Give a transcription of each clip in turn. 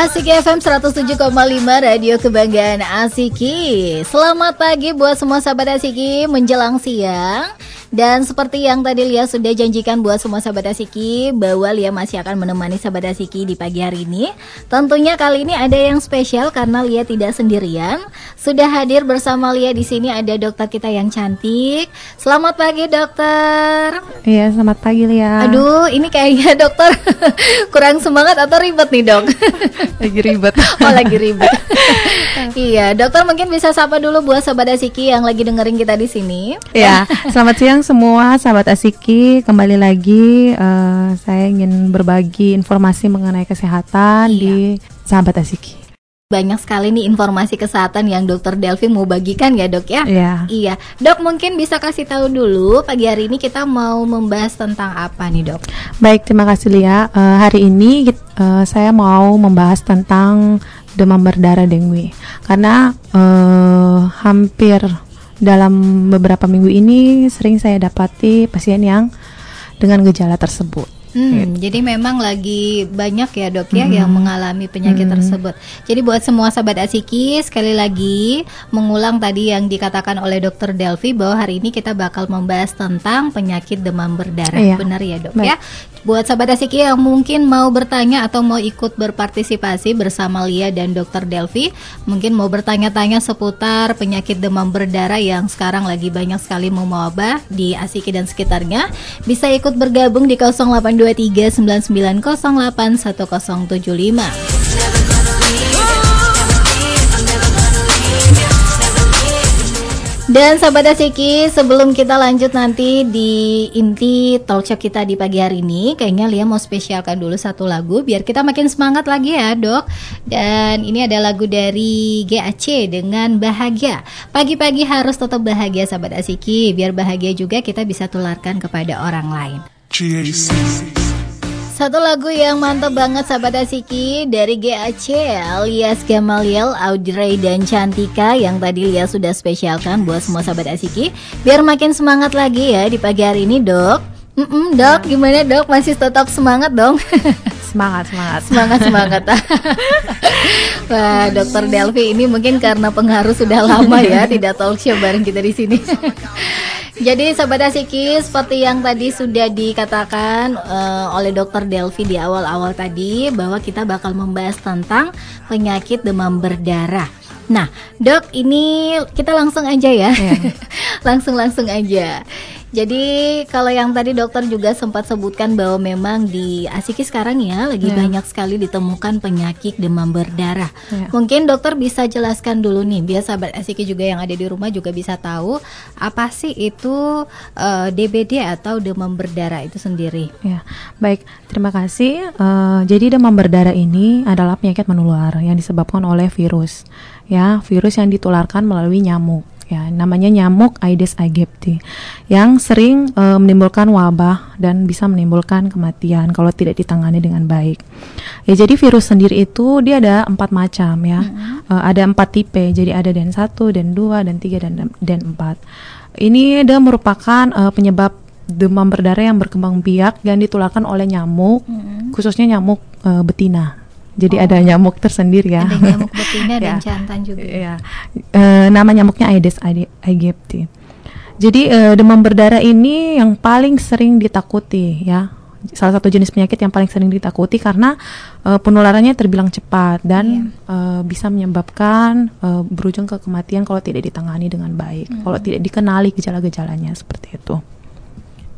Asik FM 107,5 Radio Kebanggaan Asiki. Selamat pagi buat semua sahabat Asiki. Menjelang siang dan seperti yang tadi Lia sudah janjikan buat semua sahabat Asiki bahwa Lia masih akan menemani sahabat Asiki di pagi hari ini. Tentunya kali ini ada yang spesial karena Lia tidak sendirian. Sudah hadir bersama Lia di sini ada dokter kita yang cantik. Selamat pagi dokter. Iya, selamat pagi Lia. Aduh, ini kayaknya dokter kurang semangat atau ribet nih dok? lagi ribet. oh lagi ribet. iya, dokter mungkin bisa sapa dulu buat sahabat Asiki yang lagi dengerin kita di sini. Iya, selamat siang siang semua sahabat Asiki, kembali lagi uh, saya ingin berbagi informasi mengenai kesehatan iya. di sahabat Asiki. Banyak sekali nih informasi kesehatan yang Dokter Delvi mau bagikan ya dok ya. Iya. Iya, dok mungkin bisa kasih tahu dulu pagi hari ini kita mau membahas tentang apa nih dok? Baik, terima kasih Lia. Uh, hari ini uh, saya mau membahas tentang demam berdarah dengue karena uh, hampir dalam beberapa minggu ini sering saya dapati pasien yang dengan gejala tersebut. Hmm, gitu. Jadi memang lagi banyak ya dok ya hmm. yang mengalami penyakit hmm. tersebut. Jadi buat semua sahabat Asiki sekali lagi mengulang tadi yang dikatakan oleh dokter Delvi bahwa hari ini kita bakal membahas tentang penyakit demam berdarah. Iya. Benar ya dok Baik. ya. Buat sahabat Asiki yang mungkin mau bertanya atau mau ikut berpartisipasi bersama Lia dan dokter Delvi, mungkin mau bertanya-tanya seputar penyakit demam berdarah yang sekarang lagi banyak sekali mewabah di Asiki dan sekitarnya, bisa ikut bergabung di 08 0823998175. Dan sahabat Asiki, sebelum kita lanjut nanti di inti talk show kita di pagi hari ini, kayaknya Lia mau spesialkan dulu satu lagu biar kita makin semangat lagi ya, Dok. Dan ini ada lagu dari GAC dengan Bahagia. Pagi-pagi harus tetap bahagia sahabat Asiki, biar bahagia juga kita bisa tularkan kepada orang lain. Satu lagu yang mantap banget sahabat Asiki dari GAC alias Gamaliel, Audrey dan Cantika yang tadi Lia sudah spesialkan buat semua sahabat Asiki biar makin semangat lagi ya di pagi hari ini dok. Mm -mm, dok, gimana dok? Masih tetap semangat dong? semangat, semangat, semangat, semangat. Wah, Dokter Delvi ini mungkin karena pengaruh sudah lama ya tidak talk show bareng kita di sini. Jadi Sobat Asiki seperti yang tadi sudah dikatakan uh, oleh Dokter Delvi di awal-awal tadi bahwa kita bakal membahas tentang penyakit demam berdarah. Nah, dok ini kita langsung aja ya, yeah. langsung langsung aja. Jadi kalau yang tadi dokter juga sempat sebutkan bahwa memang di Asiki sekarang ya lagi yeah. banyak sekali ditemukan penyakit demam berdarah. Yeah. Mungkin dokter bisa jelaskan dulu nih, biar sahabat Asiki juga yang ada di rumah juga bisa tahu apa sih itu uh, eh, DBD atau demam berdarah itu sendiri. Ya, baik. Terima kasih. Uh, jadi demam berdarah ini adalah penyakit menular yang disebabkan oleh virus. Ya, virus yang ditularkan melalui nyamuk ya namanya nyamuk Aedes aegypti yang sering e, menimbulkan wabah dan bisa menimbulkan kematian kalau tidak ditangani dengan baik. Ya jadi virus sendiri itu dia ada empat macam ya, mm-hmm. e, ada empat tipe. Jadi ada den satu, den dua, dan tiga dan den empat. Ini ada merupakan e, penyebab demam berdarah yang berkembang biak dan ditularkan oleh nyamuk, mm-hmm. khususnya nyamuk e, betina. Jadi oh. ada nyamuk tersendiri ya. Ada nyamuk betina dan ya. jantan juga. Ya. E, nama nyamuknya Aedes aegypti. Jadi e, demam berdarah ini yang paling sering ditakuti ya. Salah satu jenis penyakit yang paling sering ditakuti karena e, penularannya terbilang cepat dan yeah. e, bisa menyebabkan e, berujung ke kematian kalau tidak ditangani dengan baik, hmm. kalau tidak dikenali gejala-gejalanya seperti itu.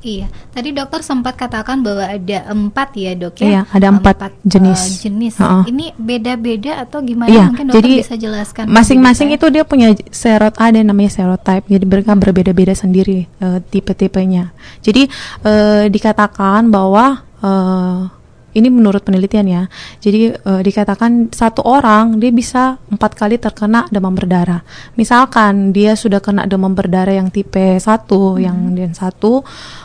Iya, tadi dokter sempat katakan bahwa ada empat ya dok ya. Iya, ada empat, empat jenis. Uh, jenis. Uh -uh. Ini beda-beda atau gimana? Iya, Mungkin dokter jadi bisa jelaskan. Masing-masing itu dia punya serot ada namanya serotype. Jadi mereka berbeda-beda sendiri uh, tipe-tipenya. Jadi uh, dikatakan bahwa uh, ini menurut penelitian ya. Jadi e, dikatakan satu orang dia bisa empat kali terkena demam berdarah. Misalkan dia sudah kena demam berdarah yang tipe satu, hmm. yang den satu,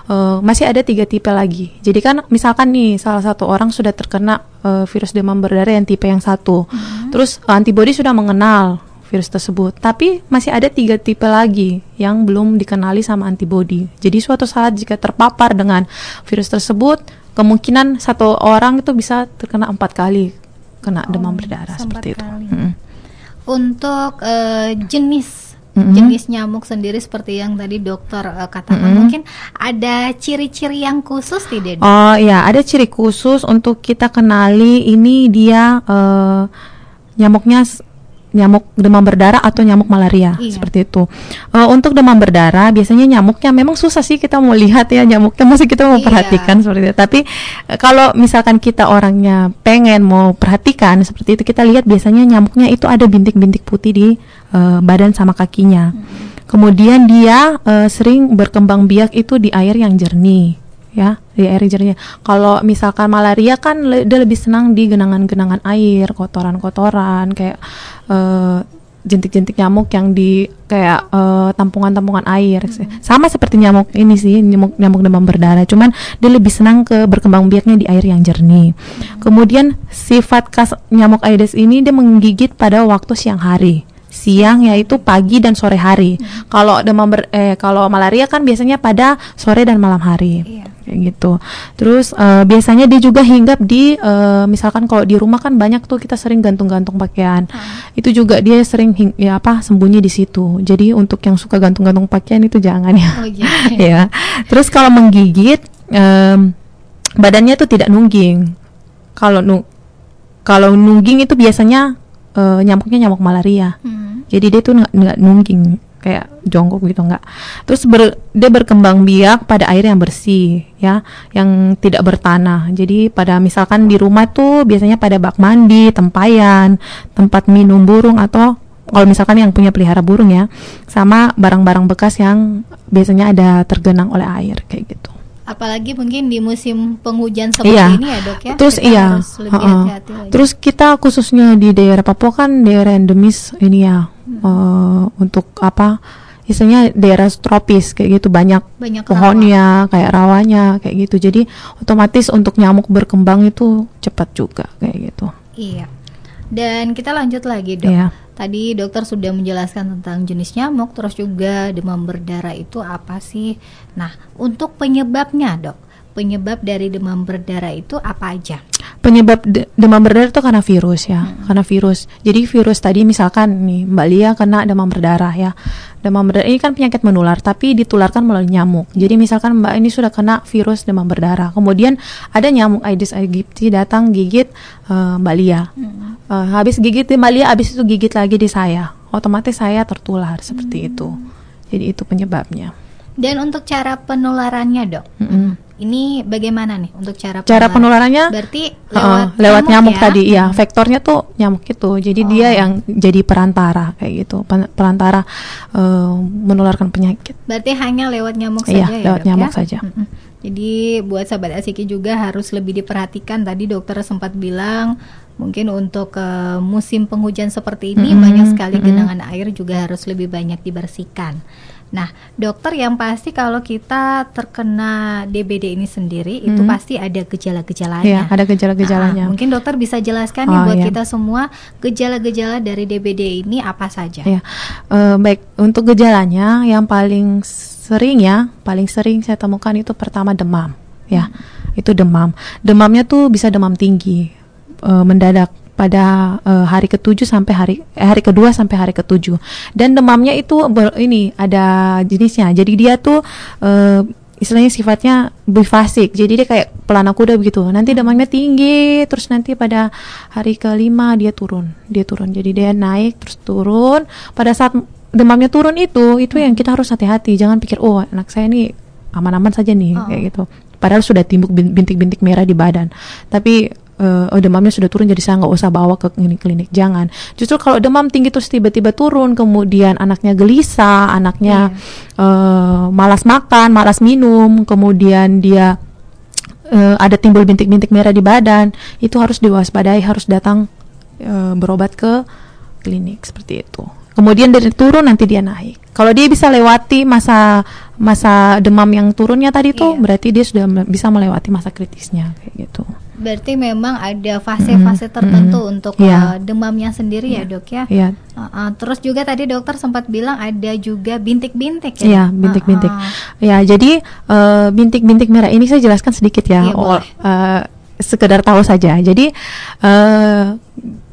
e, masih ada tiga tipe lagi. Jadi kan misalkan nih salah satu orang sudah terkena e, virus demam berdarah yang tipe yang satu, hmm. terus antibodi sudah mengenal virus tersebut. Tapi masih ada tiga tipe lagi yang belum dikenali sama antibodi. Jadi suatu saat jika terpapar dengan virus tersebut, kemungkinan satu orang itu bisa terkena empat kali kena demam Oh, berdarah sempat seperti itu. kali. Mm-mm. Untuk eh, jenis Mhm. jenis nyamuk sendiri seperti yang tadi dokter eh, katakan, Mhm. mungkin ada ciri-ciri yang khusus tidak? Oh ya, ada ciri khusus untuk kita kenali ini dia eh, nyamuknya nyamuk demam berdarah atau nyamuk malaria Iya. seperti itu. Eh, untuk demam berdarah biasanya nyamuknya memang susah sih kita mau lihat ya nyamuknya masih kita mau Iya. perhatikan seperti itu. Tapi eh, kalau misalkan kita orangnya pengen mau perhatikan seperti itu kita lihat biasanya nyamuknya itu ada bintik-bintik putih di eh, badan sama kakinya. Kemudian dia eh, sering berkembang biak itu di air yang jernih ya di air jernih. Kalau misalkan malaria kan le- dia lebih senang di genangan-genangan air, kotoran-kotoran kayak eh, jentik-jentik nyamuk yang di kayak eh, tampungan-tampungan air. Sama seperti nyamuk ini sih, nyamuk nyamuk demam berdarah, cuman dia lebih senang ke berkembang biaknya di air yang jernih. Kemudian sifat khas nyamuk Aedes ini dia menggigit pada waktu siang hari siang yaitu pagi dan sore hari. Kalau demam ber, eh kalau malaria kan biasanya pada sore dan malam hari. Iya. Kayak gitu. Terus eh, biasanya dia juga hinggap di eh, misalkan kalau di rumah kan banyak tuh kita sering gantung-gantung pakaian. Itu juga dia sering hing- ya apa sembunyi di situ. Jadi untuk yang suka gantung-gantung pakaian itu jangan ya. Oh iya. ya. Terus kalau menggigit em, badannya tuh tidak nungging. Kalau nu kalau nungging itu biasanya eh, nyamuknya nyamuk malaria. Hmm. Jadi dia tuh nggak nggak nungging kayak jongkok gitu nggak. Terus ber- dia berkembang biak pada air yang bersih ya, yang tidak bertanah. Jadi pada misalkan di rumah tuh biasanya pada bak mandi, tempayan, tempat minum burung atau kalau misalkan yang punya pelihara burung ya, sama barang-barang bekas yang biasanya ada tergenang oleh air kayak gitu. Apalagi mungkin di musim penghujan seperti Iya. ini ya dok ya. Terus kita iya, harus lebih hati-hati lagi. Terus kita khususnya di daerah Papua kan daerah endemis ini ya eh, untuk apa? Istilahnya daerah tropis kayak gitu banyak banyak rawa. pohonnya, kayak rawanya kayak gitu. Jadi otomatis untuk nyamuk berkembang itu cepat juga kayak gitu. Iya. Dan kita lanjut lagi dok. Iya. Tadi dokter sudah menjelaskan tentang jenis nyamuk, terus juga demam berdarah itu apa sih? Nah, untuk penyebabnya dok, penyebab dari demam berdarah itu apa aja? Penyebab de- demam berdarah itu karena virus ya, karena virus. Jadi virus tadi misalkan nih Mbak Lia kena demam berdarah ya. Demam berdarah ini kan penyakit menular tapi ditularkan melalui nyamuk. Jadi misalkan Mbak ini sudah kena virus demam berdarah, kemudian ada nyamuk Aedes aegypti datang gigit eh, Mbak Lia. Eh, habis gigit Mbak Lia, habis itu gigit lagi di saya. Otomatis saya tertular seperti itu. Jadi itu penyebabnya. Dan untuk cara penularannya dok, Mm-mm. Ini bagaimana nih untuk cara Cara penularan? penularannya Berarti lewat, lewat nyamuk, ya? tadi ya vektornya tuh nyamuk itu jadi Oh. dia yang jadi perantara kayak gitu perantara eh, menularkan penyakit Berarti hanya lewat nyamuk Iya, saja ya lewat dok nyamuk ya? saja. Mm-mm. Jadi buat sahabat asiki juga harus lebih diperhatikan. Tadi dokter sempat bilang mungkin untuk eh, musim penghujan seperti ini Mm-mm, banyak sekali genangan air juga harus lebih banyak dibersihkan. Nah, dokter yang pasti kalau kita terkena DBD ini sendiri itu Mm. pasti ada gejala-gejalanya. Iya, ada gejala-gejalanya. Nah, mungkin dokter bisa jelaskan nih Oh, buat iya. kita semua gejala-gejala dari DBD ini apa saja? ya Eh, baik untuk gejalanya yang paling sering ya paling sering saya temukan itu pertama demam ya itu demam demamnya tuh bisa demam tinggi eh, mendadak pada eh, hari ketujuh sampai hari eh, hari kedua sampai hari ketujuh. Dan demamnya itu ber- ini ada jenisnya. Jadi dia tuh eh, istilahnya sifatnya bifasik. Jadi dia kayak pelana kuda begitu. Nanti demamnya tinggi terus nanti pada hari kelima dia turun. Dia turun. Jadi dia naik terus turun. Pada saat demamnya turun itu itu yang kita harus hati-hati. Jangan pikir oh anak saya ini aman-aman saja nih Oh. kayak gitu. Padahal sudah timbul bin- bintik-bintik merah di badan. Tapi eh, oh, demamnya sudah turun jadi saya nggak usah bawa ke klinik-klinik. Jangan. Justru kalau demam tinggi terus tiba-tiba turun kemudian anaknya gelisah anaknya eh, malas makan malas minum kemudian dia eh, ada timbul bintik-bintik merah di badan itu harus diwaspadai harus datang eh, berobat ke klinik seperti itu. Kemudian dari turun nanti dia naik. Kalau dia bisa lewati masa masa demam yang turunnya tadi tuh Iya. berarti dia sudah bisa melewati masa kritisnya kayak gitu Berarti memang ada fase-fase Mm-mm, tertentu mm-mm. untuk Iya. uh, demamnya sendiri ya dok ya. ya Uh, uh, terus juga tadi dokter sempat bilang ada juga bintik-bintik Iya, ya. bintik-bintik. Uh, uh. Ya, jadi eh, bintik-bintik merah ini saya jelaskan sedikit ya. Iya, Oh, boleh. eh, sekedar tahu saja. Jadi uh,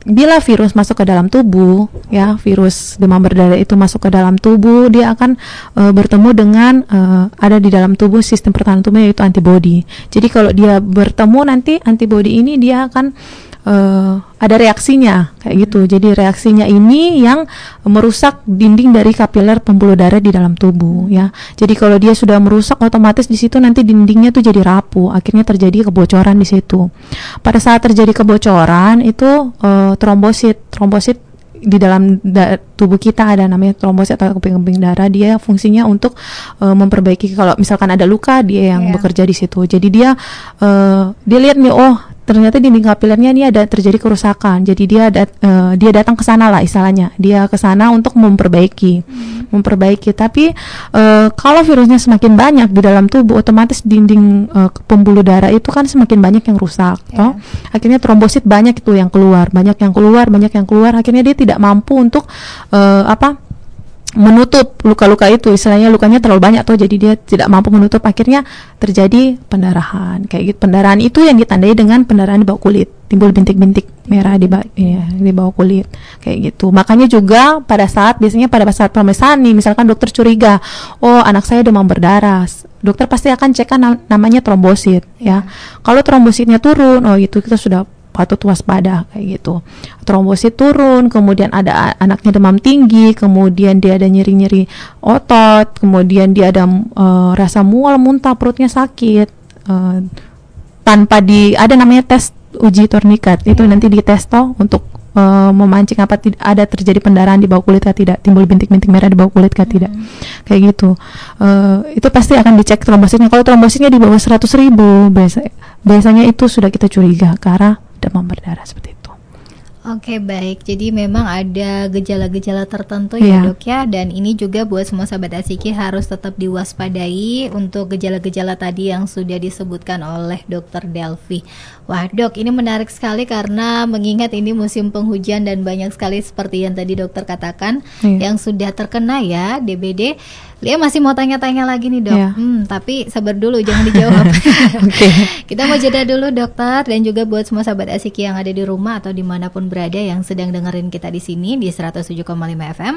bila virus masuk ke dalam tubuh, ya virus demam berdarah itu masuk ke dalam tubuh, dia akan uh, bertemu dengan uh, ada di dalam tubuh sistem pertahanan tubuh yaitu antibodi. Jadi kalau dia bertemu nanti antibodi ini dia akan uh, ada reaksinya kayak gitu. Jadi reaksinya ini yang merusak dinding dari kapiler pembuluh darah di dalam tubuh ya. Jadi kalau dia sudah merusak otomatis di situ nanti dindingnya tuh jadi rapuh, akhirnya terjadi kebocoran di situ. Pada saat terjadi kebocoran itu uh, trombosit, trombosit di dalam tubuh kita ada namanya trombosit atau keping-keping darah dia fungsinya untuk uh, memperbaiki kalau misalkan ada luka dia yang yeah. bekerja di situ jadi dia uh, dia lihat nih oh ternyata di dinding kapilernya ini ada terjadi kerusakan. Jadi dia dat, uh, dia datang ke sana lah istilahnya. Dia ke sana untuk memperbaiki, hmm. memperbaiki. Tapi uh, kalau virusnya semakin banyak di dalam tubuh, otomatis dinding uh, pembuluh darah itu kan semakin banyak yang rusak. Yeah. Toh? Akhirnya trombosit banyak itu yang keluar, banyak yang keluar, banyak yang keluar. Akhirnya dia tidak mampu untuk uh, apa? Menutup luka-luka itu. Istilahnya lukanya terlalu banyak tuh jadi dia tidak mampu menutup. Akhirnya terjadi pendarahan kayak gitu. Pendarahan itu yang ditandai dengan pendarahan di bawah kulit timbul bintik-bintik merah di bawah ya, di bawah kulit kayak gitu. Makanya juga pada saat biasanya pada saat pemeriksaan nih misalkan dokter curiga oh anak saya demam berdarah dokter pasti akan cek kan namanya trombosit ya. Kalau trombositnya turun oh itu kita sudah patut waspada kayak gitu. Trombosit turun, kemudian ada anaknya demam tinggi, kemudian dia ada nyeri-nyeri otot, kemudian dia ada uh, rasa mual, muntah, perutnya sakit. Uh, tanpa di ada namanya tes uji tornikat itu nanti dites toh untuk uh, memancing apa tidak ada terjadi pendarahan di bawah kulit kah tidak timbul bintik-bintik merah di bawah kulit kah tidak hmm. kayak gitu uh, itu pasti akan dicek trombositnya kalau trombositnya di bawah 100 ribu biasa biasanya itu sudah kita curiga karena demam berdarah seperti itu. Oke baik, jadi memang ada gejala-gejala tertentu ya yeah. dok ya Dan ini juga buat semua sahabat Asiki harus tetap diwaspadai Untuk gejala-gejala tadi yang sudah disebutkan oleh dokter Delvi Wah dok ini menarik sekali karena mengingat ini musim penghujan dan banyak sekali seperti yang tadi dokter katakan yeah. Yang sudah terkena ya DBD Lia masih mau tanya-tanya lagi nih dok. Yeah. Hmm, tapi sabar dulu, jangan dijawab. okay. Kita mau jeda dulu dokter dan juga buat semua sahabat asik yang ada di rumah atau di mana pun berada yang sedang dengerin kita di sini di 107,5 FM.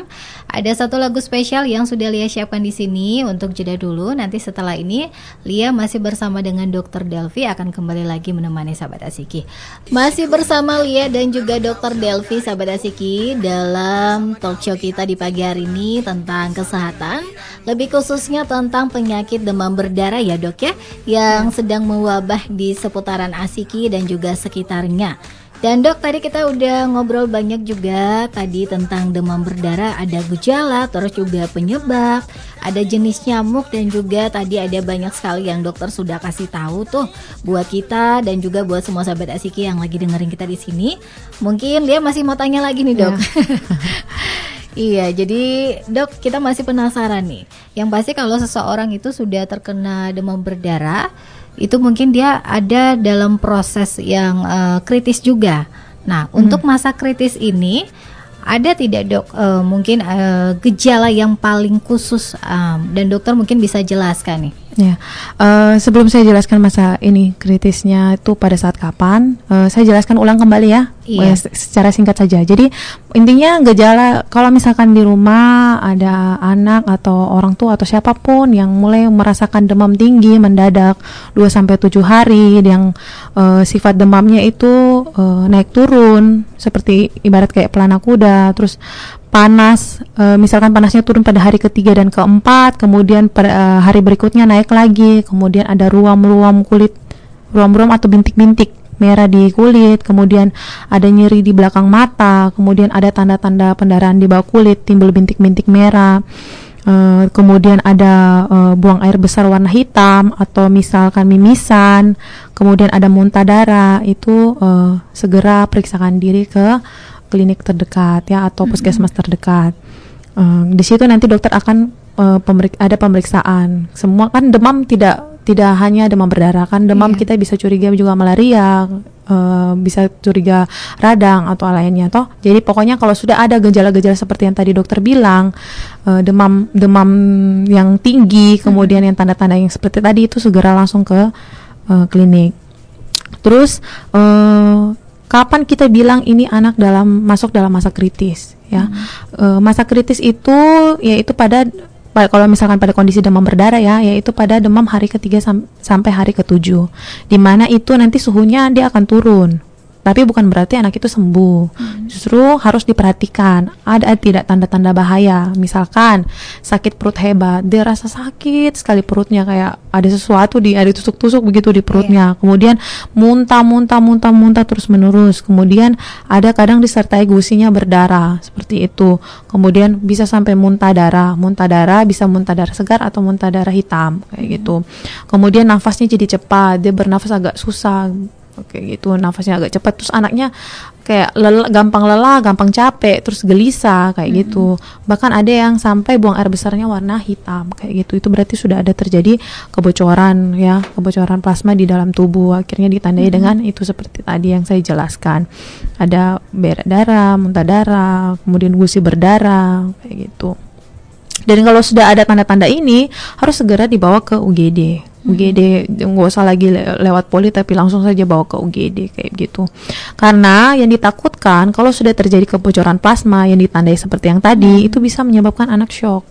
Ada satu lagu spesial yang sudah Lia siapkan di sini untuk jeda dulu. Nanti setelah ini Lia masih bersama dengan dokter Delvi akan kembali lagi menemani sahabat asiki. Masih bersama Lia dan juga dokter Delvi sahabat asiki dalam talk show kita di pagi hari ini tentang kesehatan lebih khususnya tentang penyakit demam berdarah ya dok ya yang sedang mewabah di seputaran Asiki dan juga sekitarnya. Dan dok tadi kita udah ngobrol banyak juga tadi tentang demam berdarah ada gejala terus juga penyebab ada jenis nyamuk dan juga tadi ada banyak sekali yang dokter sudah kasih tahu tuh buat kita dan juga buat semua sahabat asiki yang lagi dengerin kita di sini mungkin dia masih mau tanya lagi nih dok yeah. Iya, jadi dok kita masih penasaran nih. Yang pasti kalau seseorang itu sudah terkena demam berdarah, itu mungkin dia ada dalam proses yang uh, kritis juga. Nah, hmm. untuk masa kritis ini ada tidak dok uh, mungkin uh, gejala yang paling khusus um, dan dokter mungkin bisa jelaskan nih? Ya, uh, sebelum saya jelaskan masa ini kritisnya itu pada saat kapan, uh, saya jelaskan ulang kembali ya, iya. uh, secara singkat saja. Jadi intinya gejala kalau misalkan di rumah ada anak atau orang tua atau siapa pun yang mulai merasakan demam tinggi mendadak 2 sampai tujuh hari, yang uh, sifat demamnya itu uh, naik turun seperti ibarat kayak pelana kuda, terus panas e, misalkan panasnya turun pada hari ketiga dan keempat kemudian pada e, hari berikutnya naik lagi kemudian ada ruam-ruam kulit ruam-ruam atau bintik-bintik merah di kulit kemudian ada nyeri di belakang mata kemudian ada tanda-tanda pendarahan di bawah kulit timbul bintik-bintik merah e, kemudian ada e, buang air besar warna hitam atau misalkan mimisan kemudian ada muntah darah itu e, segera periksakan diri ke klinik terdekat ya atau puskesmas terdekat. Uh, di situ nanti dokter akan uh, pemerik ada pemeriksaan. Semua kan demam tidak tidak hanya demam berdarah kan demam yeah. kita bisa curiga juga malaria, uh, bisa curiga radang atau lainnya toh. Jadi pokoknya kalau sudah ada gejala-gejala seperti yang tadi dokter bilang, uh, demam demam yang tinggi, kemudian yang tanda-tanda yang seperti tadi itu segera langsung ke uh, klinik. Terus eh, kapan kita bilang ini anak dalam masuk dalam masa kritis ya? Eh, masa kritis itu yaitu pada pa- kalau misalkan pada kondisi demam berdarah ya, yaitu pada demam hari ketiga sam- sampai hari ketujuh, di mana itu nanti suhunya dia akan turun. Tapi bukan berarti anak itu sembuh. Justru harus diperhatikan ada tidak tanda-tanda bahaya. Misalkan sakit perut hebat, dia rasa sakit sekali perutnya kayak ada sesuatu di ada tusuk-tusuk begitu di perutnya. Kemudian muntah, muntah, muntah, muntah terus menerus. Kemudian ada kadang disertai gusinya berdarah seperti itu. Kemudian bisa sampai muntah darah. Muntah darah bisa muntah darah segar atau muntah darah hitam kayak gitu. Kemudian nafasnya jadi cepat, dia bernafas agak susah Oke gitu, nafasnya agak cepat terus anaknya kayak lelah, gampang lelah, gampang capek, terus gelisah kayak gitu. Bahkan ada yang sampai buang air besarnya warna hitam kayak gitu. Itu berarti sudah ada terjadi kebocoran ya, kebocoran plasma di dalam tubuh. Akhirnya ditandai dengan itu seperti tadi yang saya jelaskan. Ada berak darah, muntah darah, kemudian gusi berdarah kayak gitu. Dan kalau sudah ada tanda-tanda ini harus segera dibawa ke UGD. UGD nggak usah lagi le- lewat poli tapi langsung saja bawa ke UGD kayak gitu. Karena yang ditakutkan kalau sudah terjadi kebocoran plasma yang ditandai seperti yang tadi itu bisa menyebabkan anak shock.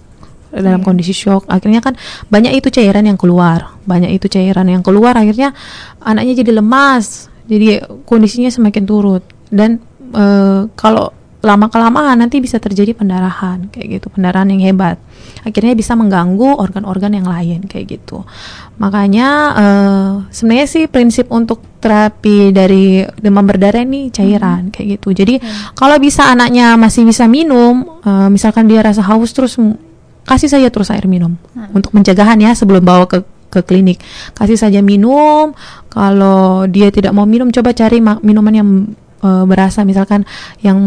Dalam kondisi shock. Akhirnya kan banyak itu cairan yang keluar. Banyak itu cairan yang keluar akhirnya anaknya jadi lemas. Jadi kondisinya semakin turut dan eh, kalau lama kelamaan nanti bisa terjadi pendarahan kayak gitu. Pendarahan yang hebat. Akhirnya bisa mengganggu organ-organ yang lain kayak gitu. Makanya eh, sebenarnya sih prinsip untuk terapi dari demam berdarah ini cairan kayak gitu. Jadi kalau bisa anaknya masih bisa minum eh, misalkan dia rasa haus terus kasih saja terus air minum untuk pencegahan ya sebelum bawa ke ke klinik. Kasih saja minum. Kalau dia tidak mau minum coba cari ma- minuman yang eh, berasa misalkan yang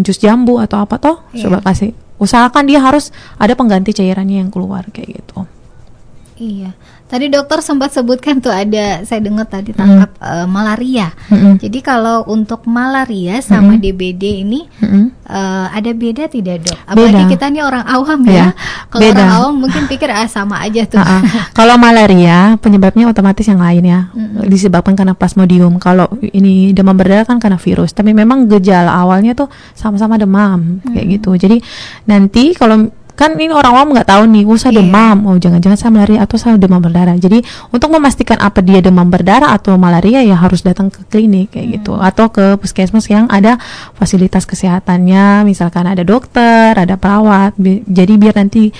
jus jambu atau apa toh Iya. coba kasih usahakan dia harus ada pengganti cairannya yang keluar kayak gitu Iya. Tadi dokter sempat sebutkan tuh ada saya dengar tadi tangkap eh, malaria. Mm-mm. Jadi kalau untuk malaria sama DBD ini eh, ada beda tidak dok? Apalagi Beda. kita nih orang awam Iya, ya. Kalau orang awam mungkin pikir ah sama aja tuh. Ah. Kalau malaria penyebabnya otomatis yang lain ya, disebabkan karena plasmodium. Kalau ini demam berdarah kan karena virus. Tapi memang gejala awalnya tuh sama-sama demam kayak gitu. Jadi nanti kalau kan ini orang awam nggak tahu nih, usah Iya. demam, oh jangan-jangan saya malaria atau saya demam berdarah. Jadi untuk memastikan apa dia demam berdarah atau malaria ya harus datang ke klinik kayak gitu atau ke puskesmas yang ada fasilitas kesehatannya, misalkan ada dokter, ada perawat. Bi- Jadi biar nanti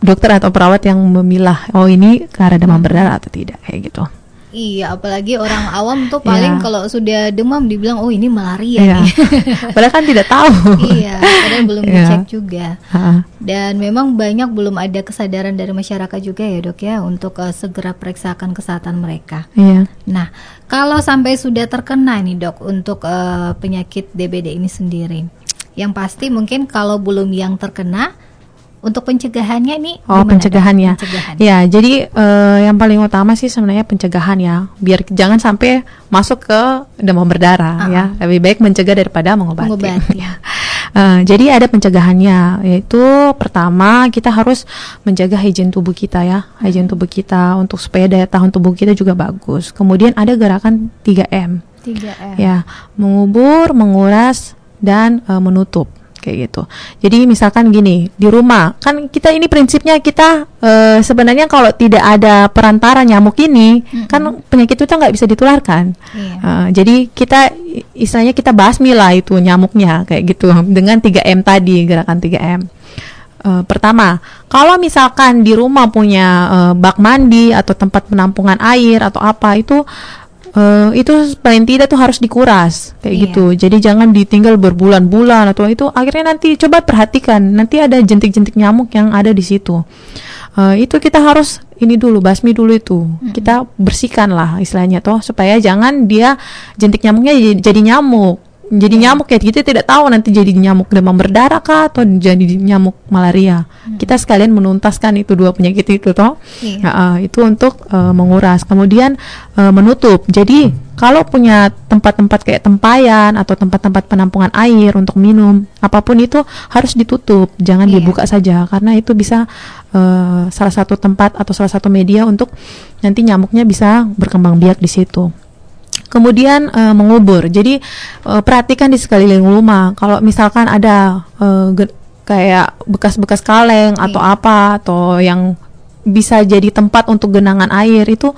dokter atau perawat yang memilah oh ini karena demam berdarah atau tidak kayak gitu. Iya, apalagi orang awam tuh paling Iya. kalau sudah demam dibilang oh ini malaria Iya. nih. Padahal kan tidak tahu. iya, padahal belum Iya. dicek juga. Ah, Dan memang banyak belum ada kesadaran dari masyarakat juga ya dok ya untuk eh, segera periksakan kesehatan mereka. Iya. Nah, kalau sampai sudah terkena nih dok untuk eh, penyakit DBD ini sendiri, yang pasti mungkin kalau belum yang terkena, untuk pencegahannya nih Oh gimana, Dok? pencegahan ya. Ya jadi eh, yang paling utama sih sebenarnya pencegahan ya. Biar jangan sampai masuk ke demam berdarah Ah, ya. Lebih baik mencegah daripada mengobati. Mengobati. Ya. Eh, jadi ada pencegahannya yaitu pertama kita harus menjaga hygiene tubuh kita ya. Hygiene tubuh kita untuk supaya daya tahan tubuh kita juga bagus. Kemudian ada gerakan 3M 3M. ya mengubur, menguras dan eh, menutup kayak gitu. Jadi misalkan gini di rumah kan kita ini prinsipnya kita eh, sebenarnya kalau tidak ada perantara nyamuk ini kan penyakit itu nggak bisa ditularkan. Iya. Eh, jadi kita istilahnya kita basmi lah itu nyamuknya kayak gitu dengan 3M tadi gerakan 3M. Eh, pertama, kalau misalkan di rumah punya eh, bak mandi atau tempat penampungan air atau apa itu eh, itu paling tidak tuh harus dikuras kayak Iya. gitu. Jadi jangan ditinggal berbulan-bulan atau itu akhirnya nanti coba perhatikan nanti ada jentik-jentik nyamuk yang ada di situ. Eh, itu kita harus ini dulu basmi dulu itu kita bersihkan lah istilahnya toh supaya jangan dia jentik nyamuknya jadi, jadi nyamuk jadi nyamuk ya. Kita tidak tahu nanti jadi nyamuk demam berdarah kah atau jadi nyamuk malaria. Kita sekalian menuntaskan itu dua penyakit itu toh. Iya. Nah, eh, itu untuk eh, menguras. Kemudian eh, menutup. Jadi kalau punya tempat-tempat kayak tempayan atau tempat-tempat penampungan air untuk minum apa pun itu harus ditutup. Jangan Iya. dibuka saja. Karena itu bisa eh, salah satu tempat atau salah satu media untuk nanti nyamuknya bisa berkembang biak di situ kemudian uh, mengubur. Jadi uh, perhatikan di sekeliling rumah. Kalau misalkan ada uh, kayak bekas-bekas kaleng atau iya. apa atau yang bisa jadi tempat untuk genangan air itu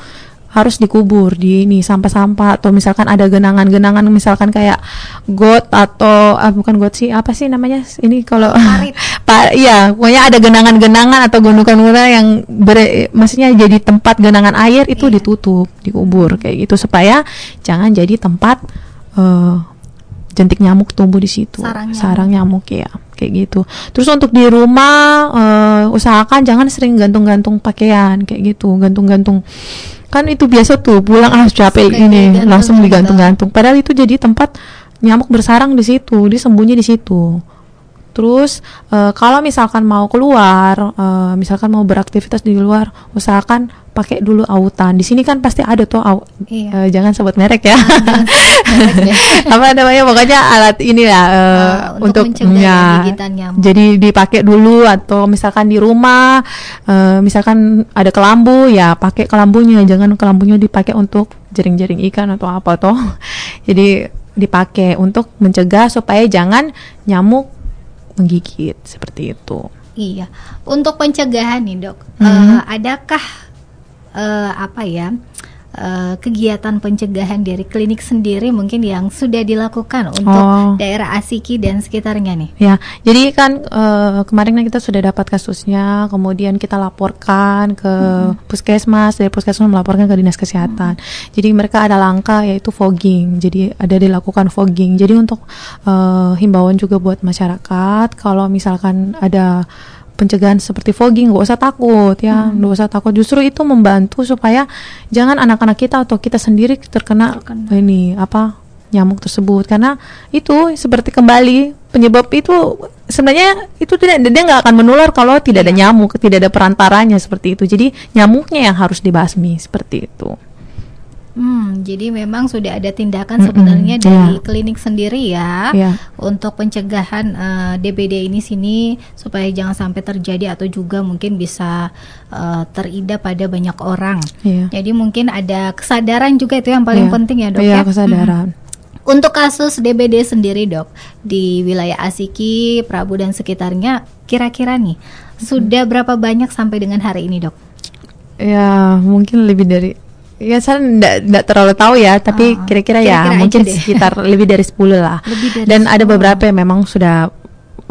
harus dikubur di ini sampah-sampah atau misalkan ada genangan-genangan misalkan kayak got atau ah, bukan got sih apa sih namanya ini kalau pak iya pokoknya ada genangan-genangan atau gundukan-gundukan yang ber, maksudnya jadi tempat genangan air itu yeah. ditutup dikubur kayak gitu. Supaya jangan jadi tempat uh, jentik nyamuk tumbuh di situ. Sarang nyamuk, sarang nyamuk ya kayak gitu. Terus untuk di rumah uh, usahakan jangan sering gantung-gantung pakaian kayak gitu. Gantung-gantung kan itu biasa tuh pulang ah capek ini digantung, langsung digantung-gantung. Padahal itu jadi tempat nyamuk bersarang di situ dia sembunyi di situ terus uh, kalau misalkan mau keluar uh, misalkan mau beraktivitas di luar usahakan pakai dulu autan. Di sini kan pasti ada tuh au iya. uh, jangan sebut merek ya. Apa namanya pokoknya alat ini ya uh, uh, untuk, untuk ya, jadi dipakai dulu atau misalkan di rumah uh, misalkan ada kelambu ya pakai kelambunya. Jangan kelambunya dipakai untuk jaring-jaring ikan atau apa toh. Jadi dipakai untuk mencegah supaya jangan nyamuk menggigit seperti itu. Iya, untuk pencegahan nih dok, hmm. uh, adakah uh, apa ya uh, kegiatan pencegahan dari klinik sendiri mungkin yang sudah dilakukan untuk oh. daerah Asiki dan sekitarnya nih. Ya, jadi kan uh, kemarin kan kita sudah dapat kasusnya, kemudian kita laporkan ke hmm. puskesmas, dari puskesmas melaporkan ke dinas kesehatan. Hmm. Jadi mereka ada langkah yaitu fogging, jadi ada dilakukan fogging. Jadi untuk uh, himbauan juga buat masyarakat, kalau misalkan ada pencegahan seperti fogging gak usah takut ya hmm. gak usah takut justru itu membantu supaya jangan anak-anak kita atau kita sendiri terkena, terkena. ini apa nyamuk tersebut karena itu seperti kembali penyebab itu sebenarnya itu tidak dia nggak akan menular kalau tidak ada iya. nyamuk tidak ada perantaranya seperti itu jadi nyamuknya yang harus dibasmi seperti itu Hmm, jadi memang sudah ada tindakan mm -hmm. sebenarnya yeah. dari klinik sendiri ya yeah. untuk pencegahan uh, eh, DBD ini sini supaya jangan sampai terjadi atau juga mungkin bisa uh, teridap pada banyak orang. Yeah. Jadi mungkin ada kesadaran juga itu yang paling yeah. penting ya dok yeah, ya. kesadaran. Hmm. Untuk kasus DBD sendiri dok di wilayah Asiki, Prabu dan sekitarnya, kira-kira nih sudah berapa banyak sampai dengan hari ini dok? Ya mungkin lebih dari Ya saya tidak terlalu tahu ya, tapi ah, kira-kira oh, ya mungkin deh. sekitar lebih dari 10 lah. Dari Dan 10. ada beberapa yang memang sudah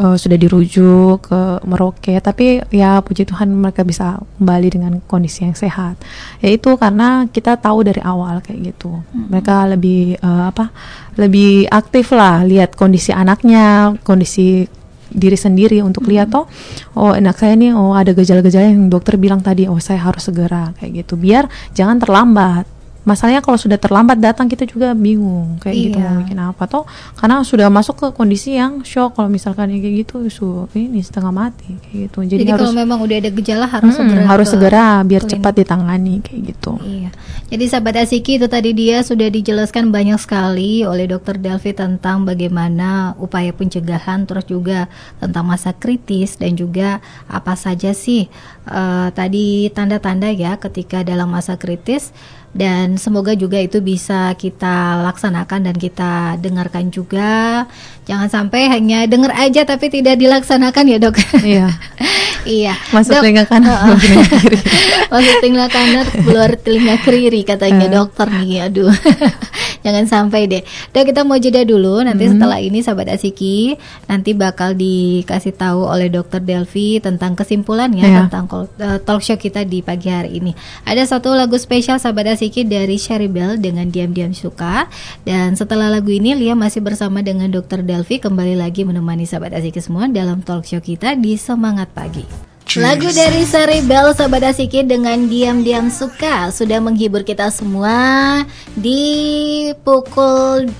uh, sudah dirujuk ke Merauke, tapi ya puji Tuhan mereka bisa kembali dengan kondisi yang sehat. Yaitu karena kita tahu dari awal kayak gitu. Hmm. Mereka lebih uh, apa? Lebih aktif lah lihat kondisi anaknya, kondisi diri sendiri untuk lihat toh oh enak saya nih oh ada gejala-gejala yang dokter bilang tadi oh saya harus segera kayak gitu. Biar jangan terlambat masalahnya kalau sudah terlambat datang kita juga bingung kayak gitu, iya. gitu mau bikin apa. Toh karena sudah masuk ke kondisi yang shock kalau misalkan kayak gitu su ini setengah mati kayak gitu. Jadi, jadi harus, kalau memang udah ada gejala harus hmm, segera harus segera biar klinik. cepat ditangani kayak gitu. Iya. Jadi sahabat Asiki itu tadi dia sudah dijelaskan banyak sekali oleh dokter Delvi tentang bagaimana upaya pencegahan terus juga tentang masa kritis dan juga apa saja sih uh, tadi tanda-tanda ya ketika dalam masa kritis dan semoga juga itu bisa kita laksanakan dan kita dengarkan juga. Jangan sampai hanya dengar aja tapi tidak dilaksanakan ya dok. Iya iya. Masuk dok, telinga kanan uh, kiri. Masuk telinga kanan keluar telinga kiri katanya uh. dokter nih aduh. Jangan sampai deh. Dok kita mau jeda dulu. Nanti mm -hmm. setelah ini sahabat asiki nanti bakal dikasih tahu oleh dokter Delvi tentang kesimpulannya yeah. tentang uh, talk show kita di pagi hari ini. Ada satu lagu spesial sahabat asiki dari Sherry Bell dengan Diam-Diam Suka. Dan setelah lagu ini Lia masih bersama dengan Dr. Delvi Kembali lagi menemani sahabat Asiki semua dalam talk show kita di Semangat Pagi Lagu dari Sherry Bell Sahabat Asiki dengan Diam-Diam Suka Sudah menghibur kita semua Di pukul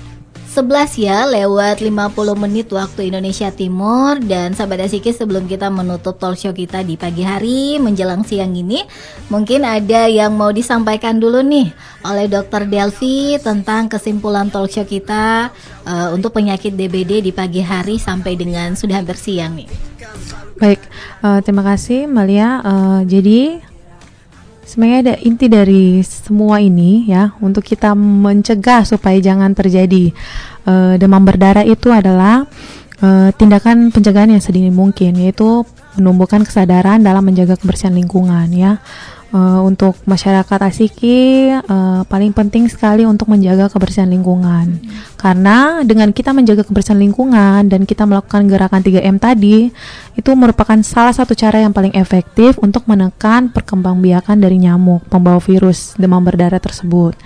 11 ya lewat 50 menit waktu Indonesia Timur dan sahabat Asiki sebelum kita menutup talk show kita di pagi hari menjelang siang ini mungkin ada yang mau disampaikan dulu nih oleh Dr. Delvi tentang kesimpulan talk show kita uh, untuk penyakit DBD di pagi hari sampai dengan sudah hampir siang nih. Baik, uh, terima kasih Malia. Uh, jadi sebenarnya ada inti dari semua ini ya untuk kita mencegah supaya jangan terjadi uh, demam berdarah itu adalah uh, tindakan pencegahan yang sedini mungkin yaitu menumbuhkan kesadaran dalam menjaga kebersihan lingkungan ya uh, untuk masyarakat Asiki uh, paling penting sekali untuk menjaga kebersihan lingkungan. Karena dengan kita menjaga kebersihan lingkungan dan kita melakukan gerakan 3M tadi, itu merupakan salah satu cara yang paling efektif untuk menekan perkembangbiakan dari nyamuk pembawa virus demam berdarah tersebut.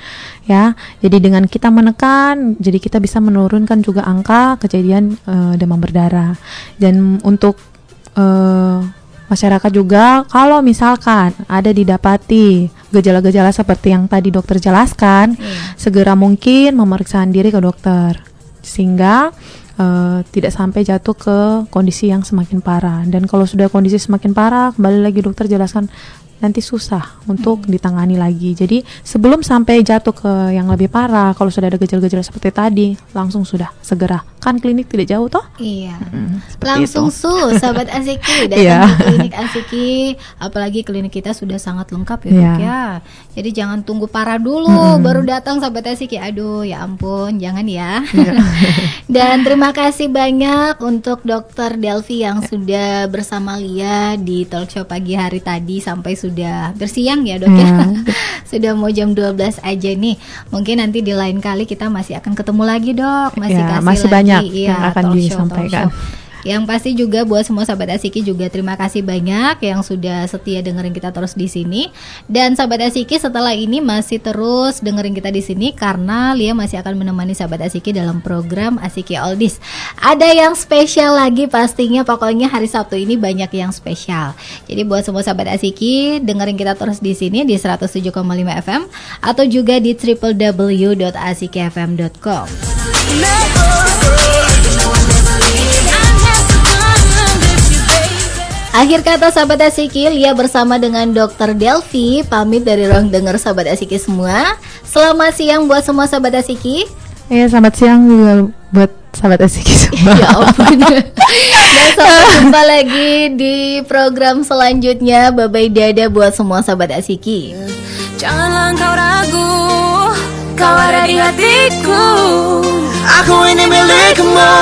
Ya. Jadi dengan kita menekan, jadi kita bisa menurunkan juga angka kejadian uh, demam berdarah. Dan untuk masyarakat juga kalau misalkan ada didapati gejala-gejala seperti yang tadi dokter jelaskan, yeah. segera mungkin memeriksa diri ke dokter sehingga uh, tidak sampai jatuh ke kondisi yang semakin parah. Dan kalau sudah kondisi semakin parah, kembali lagi dokter jelaskan nanti susah untuk hmm. ditangani lagi. Jadi sebelum sampai jatuh ke yang lebih parah, kalau sudah ada gejala-gejala seperti tadi, langsung sudah segera. Kan klinik tidak jauh toh? Iya. Hmm, langsung itu. su, sahabat Asiki datang yeah. ke klinik Asiki, apalagi klinik kita sudah sangat lengkap ya, yeah. dok ya. Jadi jangan tunggu parah dulu hmm. baru datang sahabat Asiki. Aduh, ya ampun, jangan ya. Yeah. Dan terima kasih banyak untuk Dokter Delvi yang sudah bersama Lia di talk show pagi hari tadi sampai sudah bersiang ya dok ya. Hmm. sudah mau jam 12 aja nih. Mungkin nanti di lain kali kita masih akan ketemu lagi dok. Masih ya, kasih masih lagi, banyak ya, yang akan disampaikan. Yang pasti juga buat semua sahabat Asiki juga terima kasih banyak yang sudah setia dengerin kita terus di sini. Dan sahabat Asiki setelah ini masih terus dengerin kita di sini karena Lia masih akan menemani sahabat Asiki dalam program Asiki Oldies. Ada yang spesial lagi pastinya pokoknya hari Sabtu ini banyak yang spesial. Jadi buat semua sahabat Asiki dengerin kita terus di sini di 107,5 FM atau juga di www.asikifm.com. Akhir kata sahabat Asiki, Lia bersama dengan Dokter Delvi pamit dari ruang dengar sahabat Asiki semua. Selamat siang buat semua sahabat Asiki. Iya, selamat siang juga buat sahabat Asiki semua. ya ampun. Dan sampai jumpa lagi di program selanjutnya. Bye-bye dada buat semua sahabat Asiki. Janganlah kau ragu, kau ada di hatiku. Aku ini milikmu.